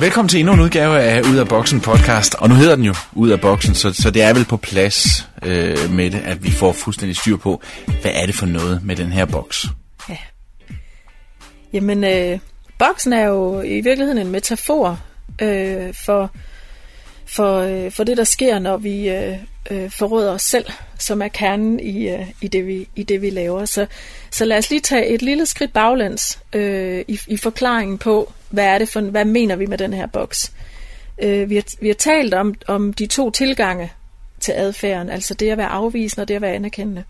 Velkommen til endnu en udgave af Ud af Boksen podcast, og nu hedder den jo Ud af Boksen, så, så det er vel på plads øh, med det, at vi får fuldstændig styr på, hvad er det for noget med den her boks? Ja. Jamen, øh, boksen er jo i virkeligheden en metafor øh, for, for, øh, for det, der sker, når vi øh, øh, forråder os selv, som er kernen i, øh, i, det, vi, i det, vi laver. Så, så lad os lige tage et lille skridt baglæns øh, i, i forklaringen på, hvad er det for, hvad mener vi med den her boks? Øh, vi, har, vi har talt om, om de to tilgange til adfærden, altså det at være afvisende og det at være anerkendende.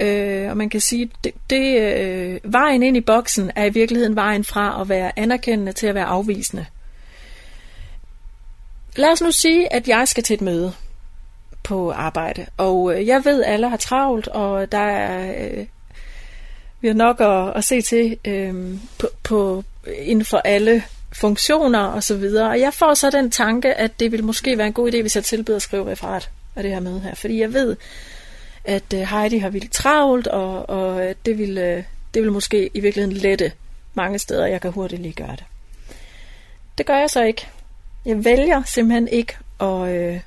Øh, og man kan sige, det, det øh, vejen ind i boksen er i virkeligheden vejen fra at være anerkendende til at være afvisende. Lad os nu sige, at jeg skal til et møde på arbejde, og øh, jeg ved, at alle har travlt, og der er øh, vi har nok at, at se til øh, på, på, inden for alle funktioner og så videre. Og jeg får så den tanke, at det vil måske være en god idé, hvis jeg tilbyder at skrive referat af det her møde her. Fordi jeg ved, at øh, Heidi har vildt travlt, og, og øh, det, vil, øh, det vil måske i virkeligheden lette mange steder, jeg kan hurtigt lige gøre det. Det gør jeg så ikke. Jeg vælger simpelthen ikke at, øh,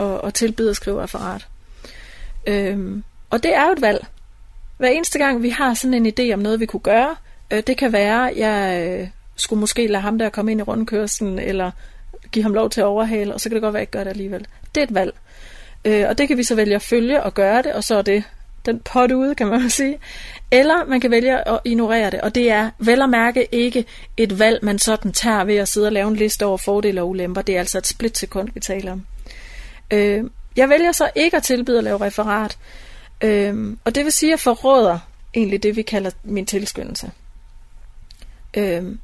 at, at tilbyde at skrive referat. Øhm, og det er jo et valg. Hver eneste gang vi har sådan en idé om noget, vi kunne gøre, øh, det kan være, jeg øh, skulle måske lade ham der komme ind i rundkørslen, eller give ham lov til at overhale, og så kan det godt være, at jeg ikke gør det alligevel. Det er et valg. Øh, og det kan vi så vælge at følge og gøre det, og så er det den pot ude, kan man sige. Eller man kan vælge at ignorere det, og det er vel at mærke ikke et valg, man sådan tager ved at sidde og lave en liste over fordele og ulemper. Det er altså et splitsekund, vi taler om. Øh, jeg vælger så ikke at tilbyde at lave referat, øh, og det vil sige, at jeg forråder egentlig det, vi kalder min tilskyndelse. Øhm,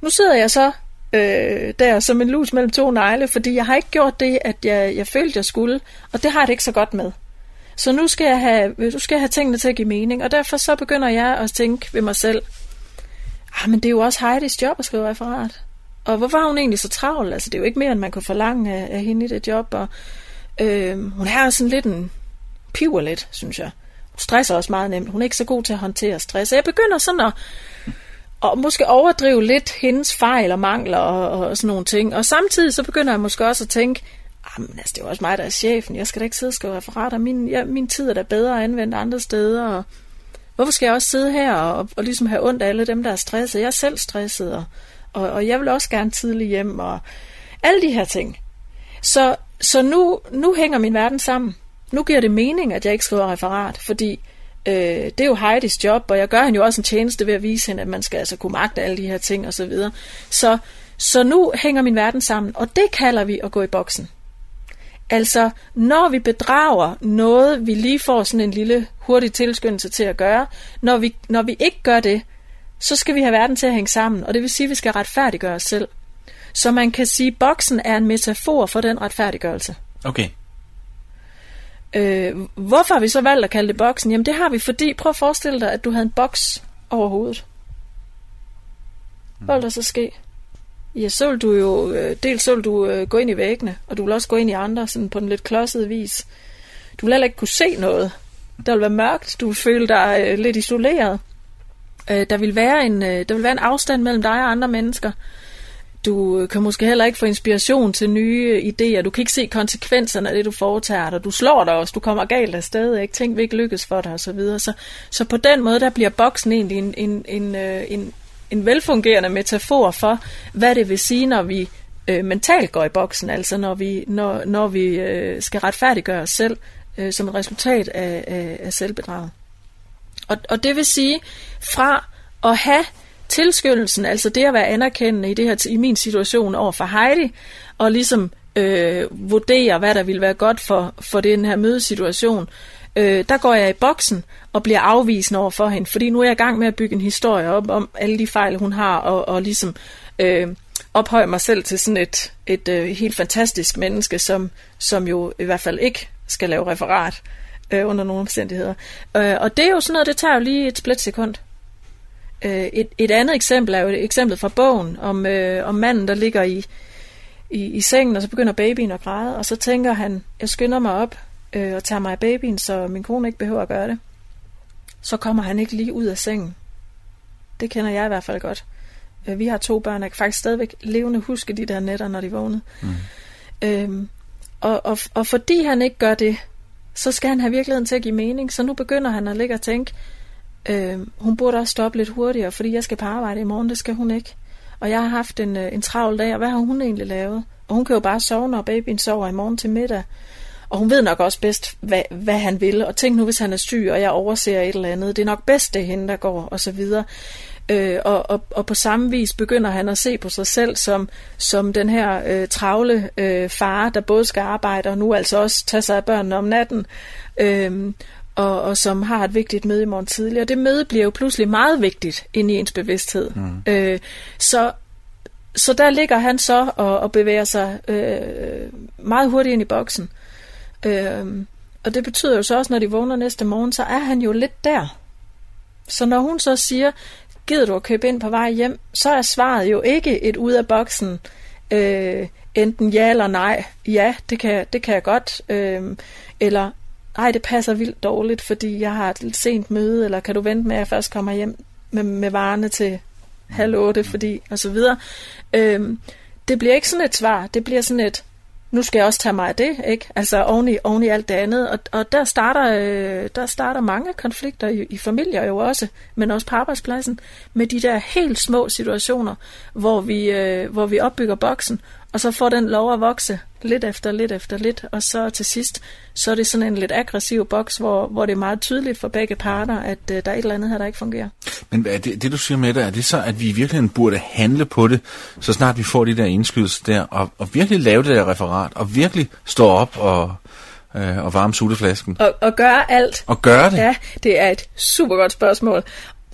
nu sidder jeg så øh, der som en lus mellem to negle, fordi jeg har ikke gjort det, at jeg, jeg følte, jeg skulle, og det har jeg det ikke så godt med. Så nu skal jeg have, øh, nu skal jeg have tingene til at give mening, og derfor så begynder jeg at tænke ved mig selv, ah, men det er jo også Heidis job at skrive referat. Og hvorfor var hun egentlig så travl? Altså, det er jo ikke mere, end man kunne forlange af, af hende i det job. Og, øh, hun er sådan lidt en piver lidt, synes jeg. Hun stresser også meget nemt. Hun er ikke så god til at håndtere stress. Jeg begynder sådan at, og måske overdrive lidt hendes fejl og mangler og, og sådan nogle ting. Og samtidig så begynder jeg måske også at tænke, men altså, det er jo også mig, der er chefen. Jeg skal da ikke sidde og skrive referater. Min, ja, min tid er da bedre anvendt andre steder. Og hvorfor skal jeg også sidde her og, og, og ligesom have ondt af alle dem, der er stresset? Jeg er selv stresset, og, og, og jeg vil også gerne tidligt hjem, og alle de her ting. Så, så nu, nu hænger min verden sammen. Nu giver det mening, at jeg ikke skriver referat, fordi øh, det er jo Heidis job, og jeg gør hende jo også en tjeneste ved at vise hende, at man skal altså kunne magte alle de her ting osv. Så, videre. så, så nu hænger min verden sammen, og det kalder vi at gå i boksen. Altså, når vi bedrager noget, vi lige får sådan en lille hurtig tilskyndelse til at gøre, når vi, når vi ikke gør det, så skal vi have verden til at hænge sammen, og det vil sige, at vi skal retfærdiggøre os selv. Så man kan sige, at boksen er en metafor for den retfærdiggørelse. Okay. Øh, hvorfor har vi så valgt at kalde det boksen? Jamen det har vi, fordi prøv at forestille dig, at du havde en boks over hovedet. Hvad ville der så ske? Ja, så vil du jo, øh, dels så vil du øh, gå ind i væggene, og du vil også gå ind i andre sådan på en lidt klodset vis. Du vil heller ikke kunne se noget. Der vil være mørkt, du vil føle dig øh, lidt isoleret. Øh, der vil, være en, øh, der vil være en afstand mellem dig og andre mennesker. Du kan måske heller ikke få inspiration til nye idéer. Du kan ikke se konsekvenserne af det, du foretager dig. Du slår dig også, du kommer galt afsted, ikke? Tænk, vi ikke lykkes for dig, og så videre. Så, så på den måde, der bliver boksen egentlig en, en, en, øh, en, en velfungerende metafor for, hvad det vil sige, når vi øh, mentalt går i boksen, altså når vi, når, når vi øh, skal retfærdiggøre os selv øh, som et resultat af, af, af selvbedraget. Og, og det vil sige, fra at have tilskyndelsen, altså det at være anerkendende i, det her, i min situation over for Heidi, og ligesom øh, vurdere, hvad der vil være godt for, for den her mødesituation, øh, der går jeg i boksen og bliver afvisende over for hende, fordi nu er jeg i gang med at bygge en historie op om alle de fejl, hun har, og, og ligesom øh, ophøje mig selv til sådan et, et øh, helt fantastisk menneske, som, som jo i hvert fald ikke skal lave referat øh, under nogle omstændigheder. Øh, og det er jo sådan noget, det tager jo lige et splitsekund. Øh, et, et andet eksempel er jo et eksempel fra bogen om, øh, om manden, der ligger i, i, i sengen, og så begynder babyen at græde, og så tænker han, jeg skynder mig op, øh, og tager mig af babyen, så min kone ikke behøver at gøre det, så kommer han ikke lige ud af sengen. Det kender jeg i hvert fald godt. Øh, vi har to børn, jeg kan faktisk stadigvæk levende huske de der nætter, når de vågnede. Mm. Øhm, og, og, og fordi han ikke gør det, så skal han have virkeligheden til at give mening. Så nu begynder han at ligge og tænke, øh, hun burde også stoppe lidt hurtigere, fordi jeg skal på arbejde i morgen, det skal hun ikke. Og jeg har haft en, øh, en travl dag, og hvad har hun egentlig lavet? Og hun kan jo bare sove, når babyen sover i morgen til middag. Og hun ved nok også bedst, hvad, hvad han vil. Og tænk nu, hvis han er syg, og jeg overser et eller andet. Det er nok bedst, det er hende, der går, og så videre. Øh, og, og, og på samme vis begynder han at se på sig selv som, som den her øh, travle øh, far, der både skal arbejde og nu altså også tage sig af børnene om natten. Øh, og, og som har et vigtigt møde i morgen tidlig. Og det møde bliver jo pludselig meget vigtigt ind i ens bevidsthed. Mm. Øh, så, så der ligger han så og, og bevæger sig øh, meget hurtigt ind i boksen. Øh, og det betyder jo så også, når de vågner næste morgen, så er han jo lidt der. Så når hun så siger, gider du at købe ind på vej hjem, så er svaret jo ikke et ud af boksen, øh, enten ja eller nej. Ja, det kan, det kan jeg godt. Øh, eller ej, det passer vildt dårligt, fordi jeg har et lidt sent møde, eller kan du vente med, at jeg først kommer hjem med, med varerne til halv otte, fordi, og så videre. Øhm, det bliver ikke sådan et svar, det bliver sådan et, nu skal jeg også tage mig af det, ikke? Altså oven i, oven i alt det andet. Og, og der, starter, øh, der starter mange konflikter i, i familier jo også, men også på arbejdspladsen, med de der helt små situationer, hvor vi, øh, hvor vi opbygger boksen, og så får den lov at vokse lidt efter lidt efter lidt, og så til sidst, så er det sådan en lidt aggressiv boks, hvor, hvor det er meget tydeligt for begge parter, at uh, der er et eller andet her, der ikke fungerer. Men er det, det du siger med det, er det så, at vi virkelig burde handle på det, så snart vi får de der indskydelser der, og, og virkelig lave det der referat, og virkelig stå op og, øh, og varme sutteflasken? Og, og gøre alt. Og gøre det? Ja, det er et super godt spørgsmål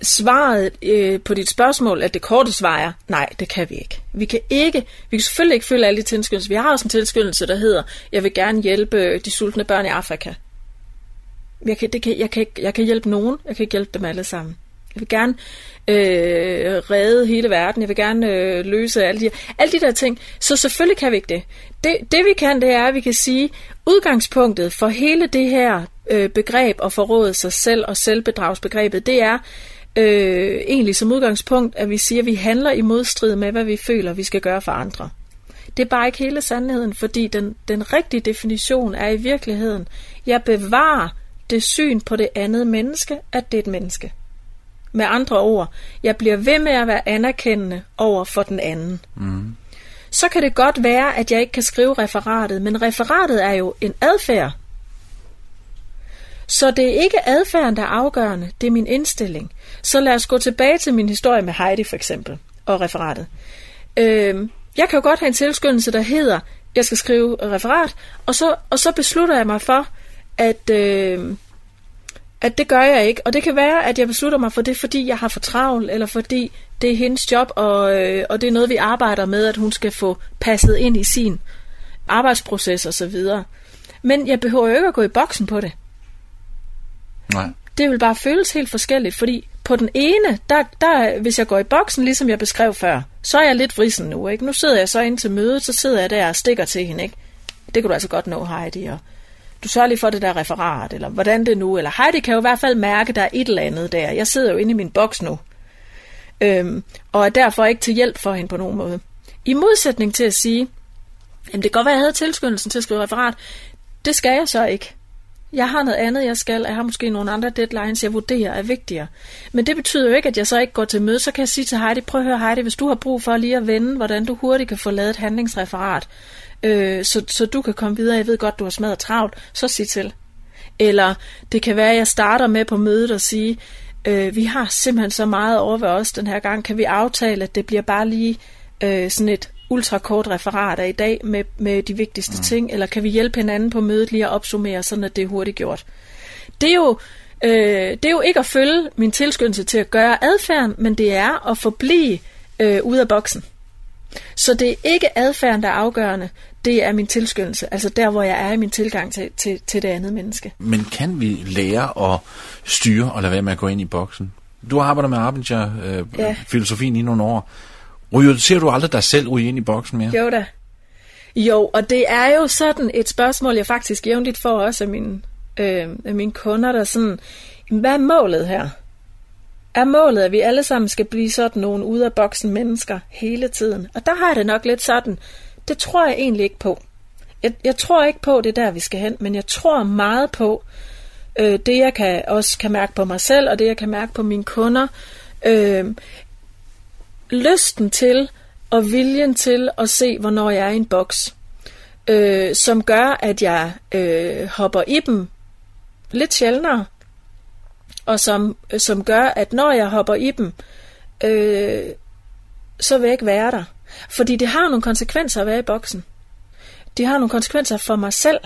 svaret øh, på dit spørgsmål, at det korte svar er, nej, det kan vi ikke. Vi kan ikke, vi kan selvfølgelig ikke følge alle de tilskyndelser. Vi har også en tilskyndelse, der hedder, jeg vil gerne hjælpe øh, de sultne børn i Afrika. Jeg kan, det kan, jeg, kan, jeg kan hjælpe nogen, jeg kan ikke hjælpe dem alle sammen. Jeg vil gerne øh, redde hele verden, jeg vil gerne øh, løse alle de, alle de der ting. Så selvfølgelig kan vi ikke det. det. Det vi kan, det er, at vi kan sige, udgangspunktet for hele det her øh, begreb og forråde sig selv og selvbedragsbegrebet, det er, øh, egentlig som udgangspunkt, at vi siger, at vi handler i modstrid med, hvad vi føler, vi skal gøre for andre. Det er bare ikke hele sandheden, fordi den, den rigtige definition er i virkeligheden, jeg bevarer det syn på det andet menneske, at det er et menneske. Med andre ord, jeg bliver ved med at være anerkendende over for den anden. Mm. Så kan det godt være, at jeg ikke kan skrive referatet, men referatet er jo en adfærd. Så det er ikke adfærden, der er afgørende, det er min indstilling. Så lad os gå tilbage til min historie med Heidi for eksempel, og referatet. Øh, jeg kan jo godt have en tilskyndelse, der hedder, jeg skal skrive referat, og så, og så beslutter jeg mig for, at, øh, at det gør jeg ikke. Og det kan være, at jeg beslutter mig for det, fordi jeg har for travlt, eller fordi det er hendes job, og, øh, og det er noget, vi arbejder med, at hun skal få passet ind i sin arbejdsproces osv. Men jeg behøver jo ikke at gå i boksen på det. Nej. Det vil bare føles helt forskelligt, fordi på den ene, der, der, hvis jeg går i boksen, ligesom jeg beskrev før, så er jeg lidt vrissen nu, ikke? Nu sidder jeg så ind til mødet, så sidder jeg der og stikker til hende, ikke? Det kan du altså godt nå, Heidi, og du sørger lige for det der referat, eller hvordan det nu, eller Heidi kan jo i hvert fald mærke, der er et eller andet der. Jeg sidder jo inde i min boks nu, øhm, og er derfor ikke til hjælp for hende på nogen måde. I modsætning til at sige, jamen det kan godt være, at jeg havde tilskyndelsen til at skrive referat, det skal jeg så ikke. Jeg har noget andet, jeg skal. Jeg har måske nogle andre deadlines, jeg vurderer er vigtigere. Men det betyder jo ikke, at jeg så ikke går til møde. Så kan jeg sige til Heidi, prøv at høre Heidi, hvis du har brug for lige at vende, hvordan du hurtigt kan få lavet et handlingsreferat, øh, så, så du kan komme videre. Jeg ved godt, du har smadret travlt. Så sig til. Eller det kan være, at jeg starter med på mødet og sige, øh, vi har simpelthen så meget over ved os den her gang. Kan vi aftale, at det bliver bare lige øh, sådan et ultrakort referat af i dag med, med de vigtigste mm. ting, eller kan vi hjælpe hinanden på mødet lige at opsummere, sådan at det er hurtigt gjort. Det er jo, øh, det er jo ikke at følge min tilskyndelse til at gøre adfærden, men det er at forblive øh, ud af boksen. Så det er ikke adfærden, der er afgørende, det er min tilskyndelse, altså der, hvor jeg er i min tilgang til, til, til det andet menneske. Men kan vi lære at styre og lade være med at gå ind i boksen? Du arbejder med Arbenger-filosofien øh, ja. i nogle år. Ryger, ser du aldrig dig selv ryge ind i boksen mere? Jo da. Jo, og det er jo sådan et spørgsmål, jeg faktisk jævnligt får også af mine, øh, af mine kunder, der sådan, hvad er målet her? er målet, at vi alle sammen skal blive sådan nogle ude af boksen mennesker hele tiden. Og der har jeg det nok lidt sådan, det tror jeg egentlig ikke på. Jeg, jeg tror ikke på, det der, vi skal hen, men jeg tror meget på, øh, det jeg kan, også kan mærke på mig selv, og det jeg kan mærke på mine kunder. Øh, lysten til og viljen til at se, hvornår jeg er i en boks, øh, som gør, at jeg øh, hopper i dem lidt sjældnere, og som, øh, som gør, at når jeg hopper i dem, øh, så vil jeg ikke være der. Fordi det har nogle konsekvenser at være i boksen. Det har nogle konsekvenser for mig selv,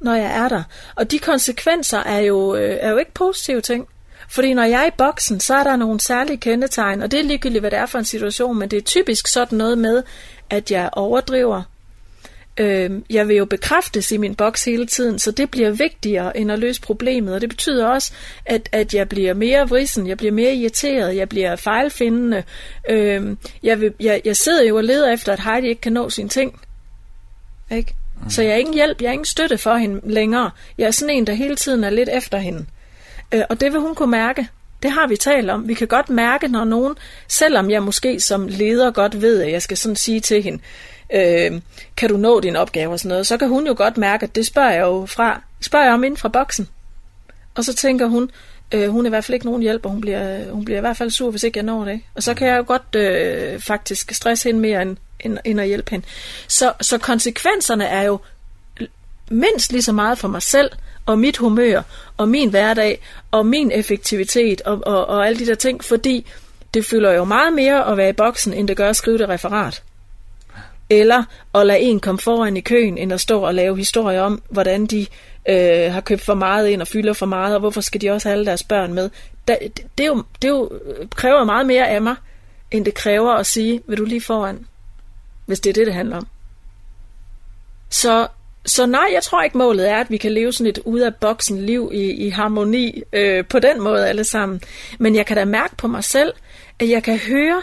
når jeg er der. Og de konsekvenser er jo, øh, er jo ikke positive ting. Fordi når jeg er i boksen, så er der nogle særlige kendetegn, og det er ligegyldigt, hvad det er for en situation, men det er typisk sådan noget med, at jeg overdriver. Øh, jeg vil jo bekræftes i min boks hele tiden, så det bliver vigtigere end at løse problemet, og det betyder også, at, at jeg bliver mere vrissen, jeg bliver mere irriteret, jeg bliver fejlfindende. Øh, jeg, vil, jeg, jeg sidder jo og leder efter, at Heidi ikke kan nå sine ting. Ikke? Så jeg er ingen hjælp, jeg er ingen støtte for hende længere. Jeg er sådan en, der hele tiden er lidt efter hende. Øh, og det vil hun kunne mærke. Det har vi talt om. Vi kan godt mærke, når nogen, selvom jeg måske som leder godt ved, at jeg skal sådan sige til hende, øh, kan du nå din opgave og sådan noget, så kan hun jo godt mærke, at det spørger jeg jo fra, spørger jeg om inden fra boksen. Og så tænker hun, øh, hun er i hvert fald ikke nogen hjælp, og hun bliver, hun bliver i hvert fald sur, hvis ikke jeg når det. Og så kan jeg jo godt øh, faktisk stresse hende mere, end, end, end at hjælpe hende. Så, så konsekvenserne er jo mindst lige så meget for mig selv, og mit humør, og min hverdag, og min effektivitet, og, og, og alle de der ting, fordi det fylder jo meget mere at være i boksen, end det gør at skrive det referat. Eller at lade en komme foran i køen, end at stå og lave historier om, hvordan de øh, har købt for meget ind og fylder for meget, og hvorfor skal de også have alle deres børn med. Det, det, jo, det jo, øh, kræver meget mere af mig, end det kræver at sige, vil du lige foran, hvis det er det, det handler om. Så så nej, jeg tror ikke målet er, at vi kan leve sådan et ud af boksen liv i, i harmoni øh, på den måde alle sammen. Men jeg kan da mærke på mig selv, at jeg kan høre,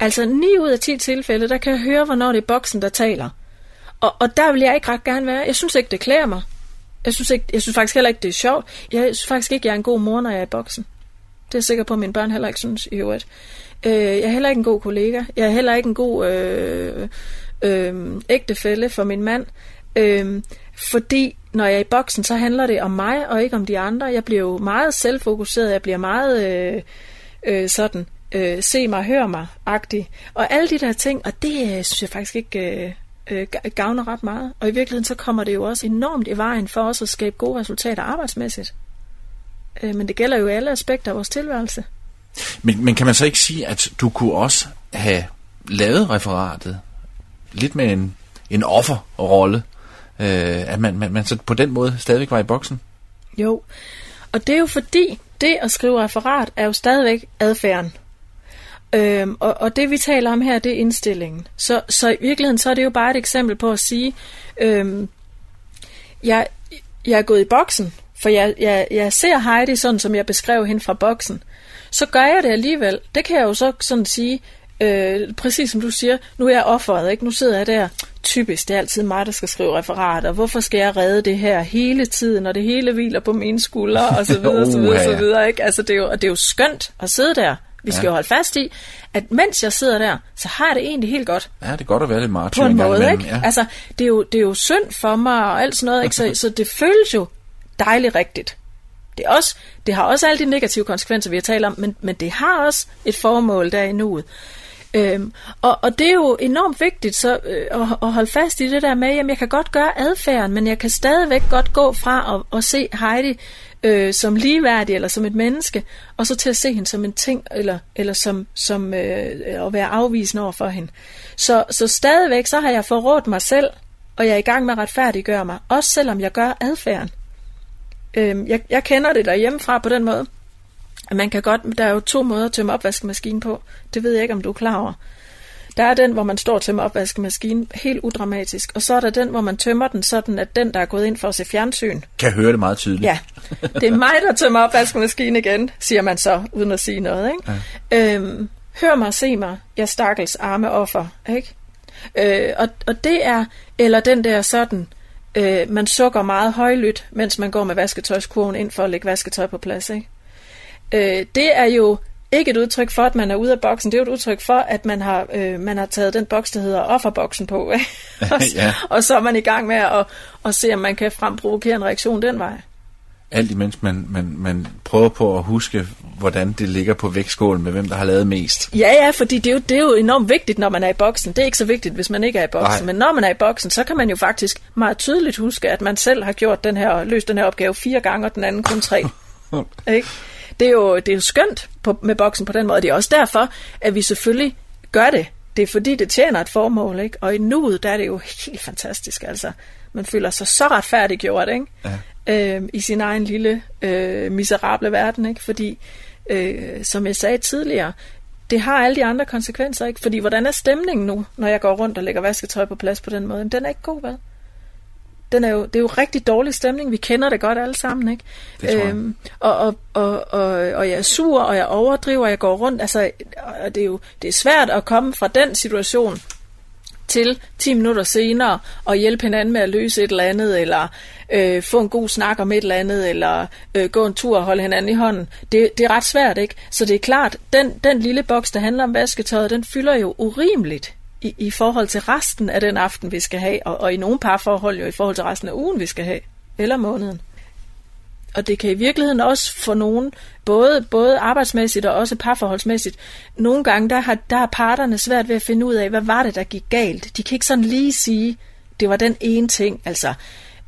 altså 9 ud af 10 tilfælde, der kan jeg høre, hvornår det er boksen, der taler. Og, og der vil jeg ikke ret gerne være. Jeg synes ikke, det klæder mig. Jeg synes, ikke, jeg synes faktisk heller ikke, det er sjovt. Jeg synes faktisk ikke, jeg er en god mor, når jeg er i boksen. Det er jeg sikker på, at mine børn heller ikke synes i øvrigt. Øh, jeg er heller ikke en god kollega. Jeg er heller ikke en god øh, øh, ægtefælle for min mand. Øhm, fordi når jeg er i boksen, så handler det om mig og ikke om de andre. Jeg bliver jo meget selvfokuseret, jeg bliver meget øh, øh, sådan, øh, se mig, hør mig-agtig. Og alle de der ting, og det øh, synes jeg faktisk ikke øh, øh, gavner ret meget. Og i virkeligheden så kommer det jo også enormt i vejen for os at skabe gode resultater arbejdsmæssigt. Øh, men det gælder jo alle aspekter af vores tilværelse. Men, men kan man så ikke sige, at du kunne også have lavet referatet lidt med en, en offerrolle? Øh, at man, man, man så på den måde stadigvæk var i boksen? Jo, og det er jo fordi, det at skrive referat er jo stadigvæk adfærden. Øhm, og, og det vi taler om her, det er indstillingen. Så, så i virkeligheden så er det jo bare et eksempel på at sige, øhm, jeg, jeg er gået i boksen, for jeg, jeg, jeg ser Heidi sådan, som jeg beskrev hende fra boksen. Så gør jeg det alligevel. Det kan jeg jo så sådan sige, øh, præcis som du siger, nu er jeg offeret, ikke? Nu sidder jeg der, typisk, det er altid mig, der skal skrive referater. Hvorfor skal jeg redde det her hele tiden, når det hele hviler på mine skuldre, og så videre, så videre, så videre, ikke? Altså, det er jo, det er jo skønt at sidde der. Vi skal ja. jo holde fast i, at mens jeg sidder der, så har jeg det egentlig helt godt. Ja, det er godt at være lidt martyr På en måde, ikke? Ja. Altså, det er, jo, det er jo synd for mig og alt sådan noget, ikke? Så, så det føles jo dejligt rigtigt. Det, er også, det har også alle de negative konsekvenser, vi har talt om, men, men det har også et formål der i nuet. Øhm, og, og det er jo enormt vigtigt så, øh, at, at holde fast i det der med, at jeg kan godt gøre adfærden, men jeg kan stadigvæk godt gå fra at, at se Heidi øh, som ligeværdig eller som et menneske, og så til at se hende som en ting, eller, eller som, som øh, at være afvisende over for hende. Så, så stadigvæk så har jeg forrådt mig selv, og jeg er i gang med at retfærdiggøre mig, også selvom jeg gør adfærden. Øhm, jeg, jeg kender det derhjemmefra på den måde, man kan godt, der er jo to måder at tømme opvaskemaskinen på. Det ved jeg ikke, om du er klar over. Der er den, hvor man står og tømmer opvaskemaskinen, helt udramatisk. Og så er der den, hvor man tømmer den sådan, at den, der er gået ind for at se fjernsyn... Kan høre det meget tydeligt. Ja. Det er mig, der tømmer opvaskemaskinen igen, siger man så, uden at sige noget. Ikke? Ja. Øhm, hør mig, se mig, jeg stakkels arme offer. Ikke? Øh, og, og det er, eller den der sådan, øh, man sukker meget højlydt, mens man går med vasketøjskurven ind for at lægge vasketøj på plads. Ikke? Øh, det er jo ikke et udtryk for, at man er ude af boksen. Det er jo et udtryk for, at man har, øh, man har taget den boks, der hedder offerboksen på. Og, ja. og så er man i gang med at, at se, om man kan fremprovokere en reaktion den vej. Alt imens man, man, man prøver på at huske, hvordan det ligger på vægtskålen med, hvem der har lavet mest. Ja, ja, fordi det er, jo, det er jo enormt vigtigt, når man er i boksen. Det er ikke så vigtigt, hvis man ikke er i boksen. Nej. Men når man er i boksen, så kan man jo faktisk meget tydeligt huske, at man selv har gjort den her, løst den her opgave fire gange, og den anden kun tre. ikke? Det er jo, det er jo skønt på, med boksen på den måde. Det er også derfor, at vi selvfølgelig gør det. Det er fordi, det tjener et formål, ikke? Og i nuet, der er det jo helt fantastisk, altså. Man føler sig så retfærdiggjort, ikke? Ja. Øh, I sin egen lille øh, miserable verden, ikke? Fordi, øh, som jeg sagde tidligere, det har alle de andre konsekvenser, ikke? Fordi hvordan er stemningen nu, når jeg går rundt og lægger vasketøj på plads på den måde? Den er ikke god, vel? Den er jo, det er jo rigtig dårlig stemning. Vi kender det godt alle sammen, ikke? Det øhm, og, og, og, og, og jeg er sur, og jeg overdriver, og jeg går rundt. Altså, og det er jo det er svært at komme fra den situation til 10 minutter senere og hjælpe hinanden med at løse et eller andet, eller øh, få en god snak om et eller andet, eller øh, gå en tur og holde hinanden i hånden. Det, det er ret svært, ikke? Så det er klart, den, den lille boks, der handler om vasketøjet, den fylder jo urimeligt i, i forhold til resten af den aften, vi skal have, og, og i nogle parforhold jo i forhold til resten af ugen, vi skal have, eller måneden. Og det kan i virkeligheden også for nogen, både, både arbejdsmæssigt og også parforholdsmæssigt, nogle gange der har, der har parterne svært ved at finde ud af, hvad var det, der gik galt. De kan ikke sådan lige sige, det var den ene ting. Altså,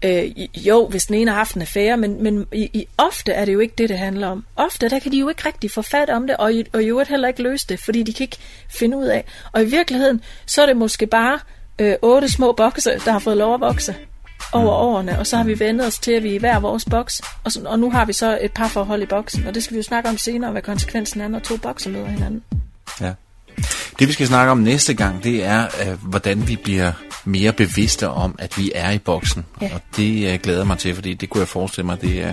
Øh, jo, hvis den ene har haft en affære, men, men i, i, ofte er det jo ikke det, det handler om. Ofte, der kan de jo ikke rigtig få fat om det, og i, og i øvrigt heller ikke løse det, fordi de kan ikke finde ud af. Og i virkeligheden, så er det måske bare øh, otte små bokse, der har fået lov at vokse over årene, og så har vi vendt os til, at vi er i hver vores boks, og, så, og nu har vi så et par forhold i boksen, og det skal vi jo snakke om senere, hvad konsekvensen er, når to bokser møder hinanden. Ja. Det vi skal snakke om næste gang, det er, øh, hvordan vi bliver mere bevidste om, at vi er i boksen. Ja. Og det øh, glæder mig til, fordi det kunne jeg forestille mig, det er,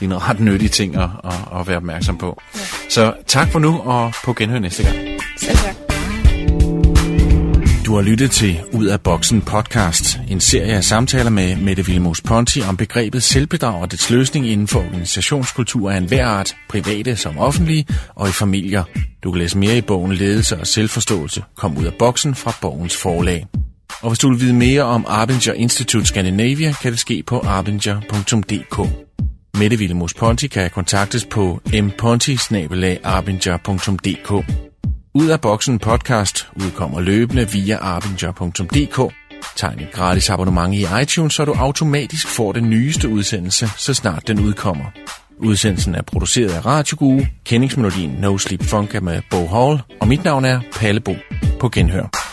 det er en ret nyttig ting at, at, at være opmærksom på. Ja. Så tak for nu, og på genhør næste gang. Selv tak. Du har lyttet til Ud af Boksen podcast, en serie af samtaler med Mette Vilmos Ponti om begrebet selvbedrag og dets løsning inden for organisationskultur af enhver art, private som offentlige og i familier. Du kan læse mere i bogen Ledelse og Selvforståelse. Kom ud af boksen fra bogens forlag. Og hvis du vil vide mere om Arbinger Institute Scandinavia, kan det ske på arbinger.dk. Mette Vilmos Ponti kan kontaktes på mponti ud af boksen podcast udkommer løbende via arbinger.dk. Tegn et gratis abonnement i iTunes, så du automatisk får den nyeste udsendelse, så snart den udkommer. Udsendelsen er produceret af Radio Guru, kendingsmelodien No Sleep Funk med Bo Hall, og mit navn er Palle Bo. På genhør.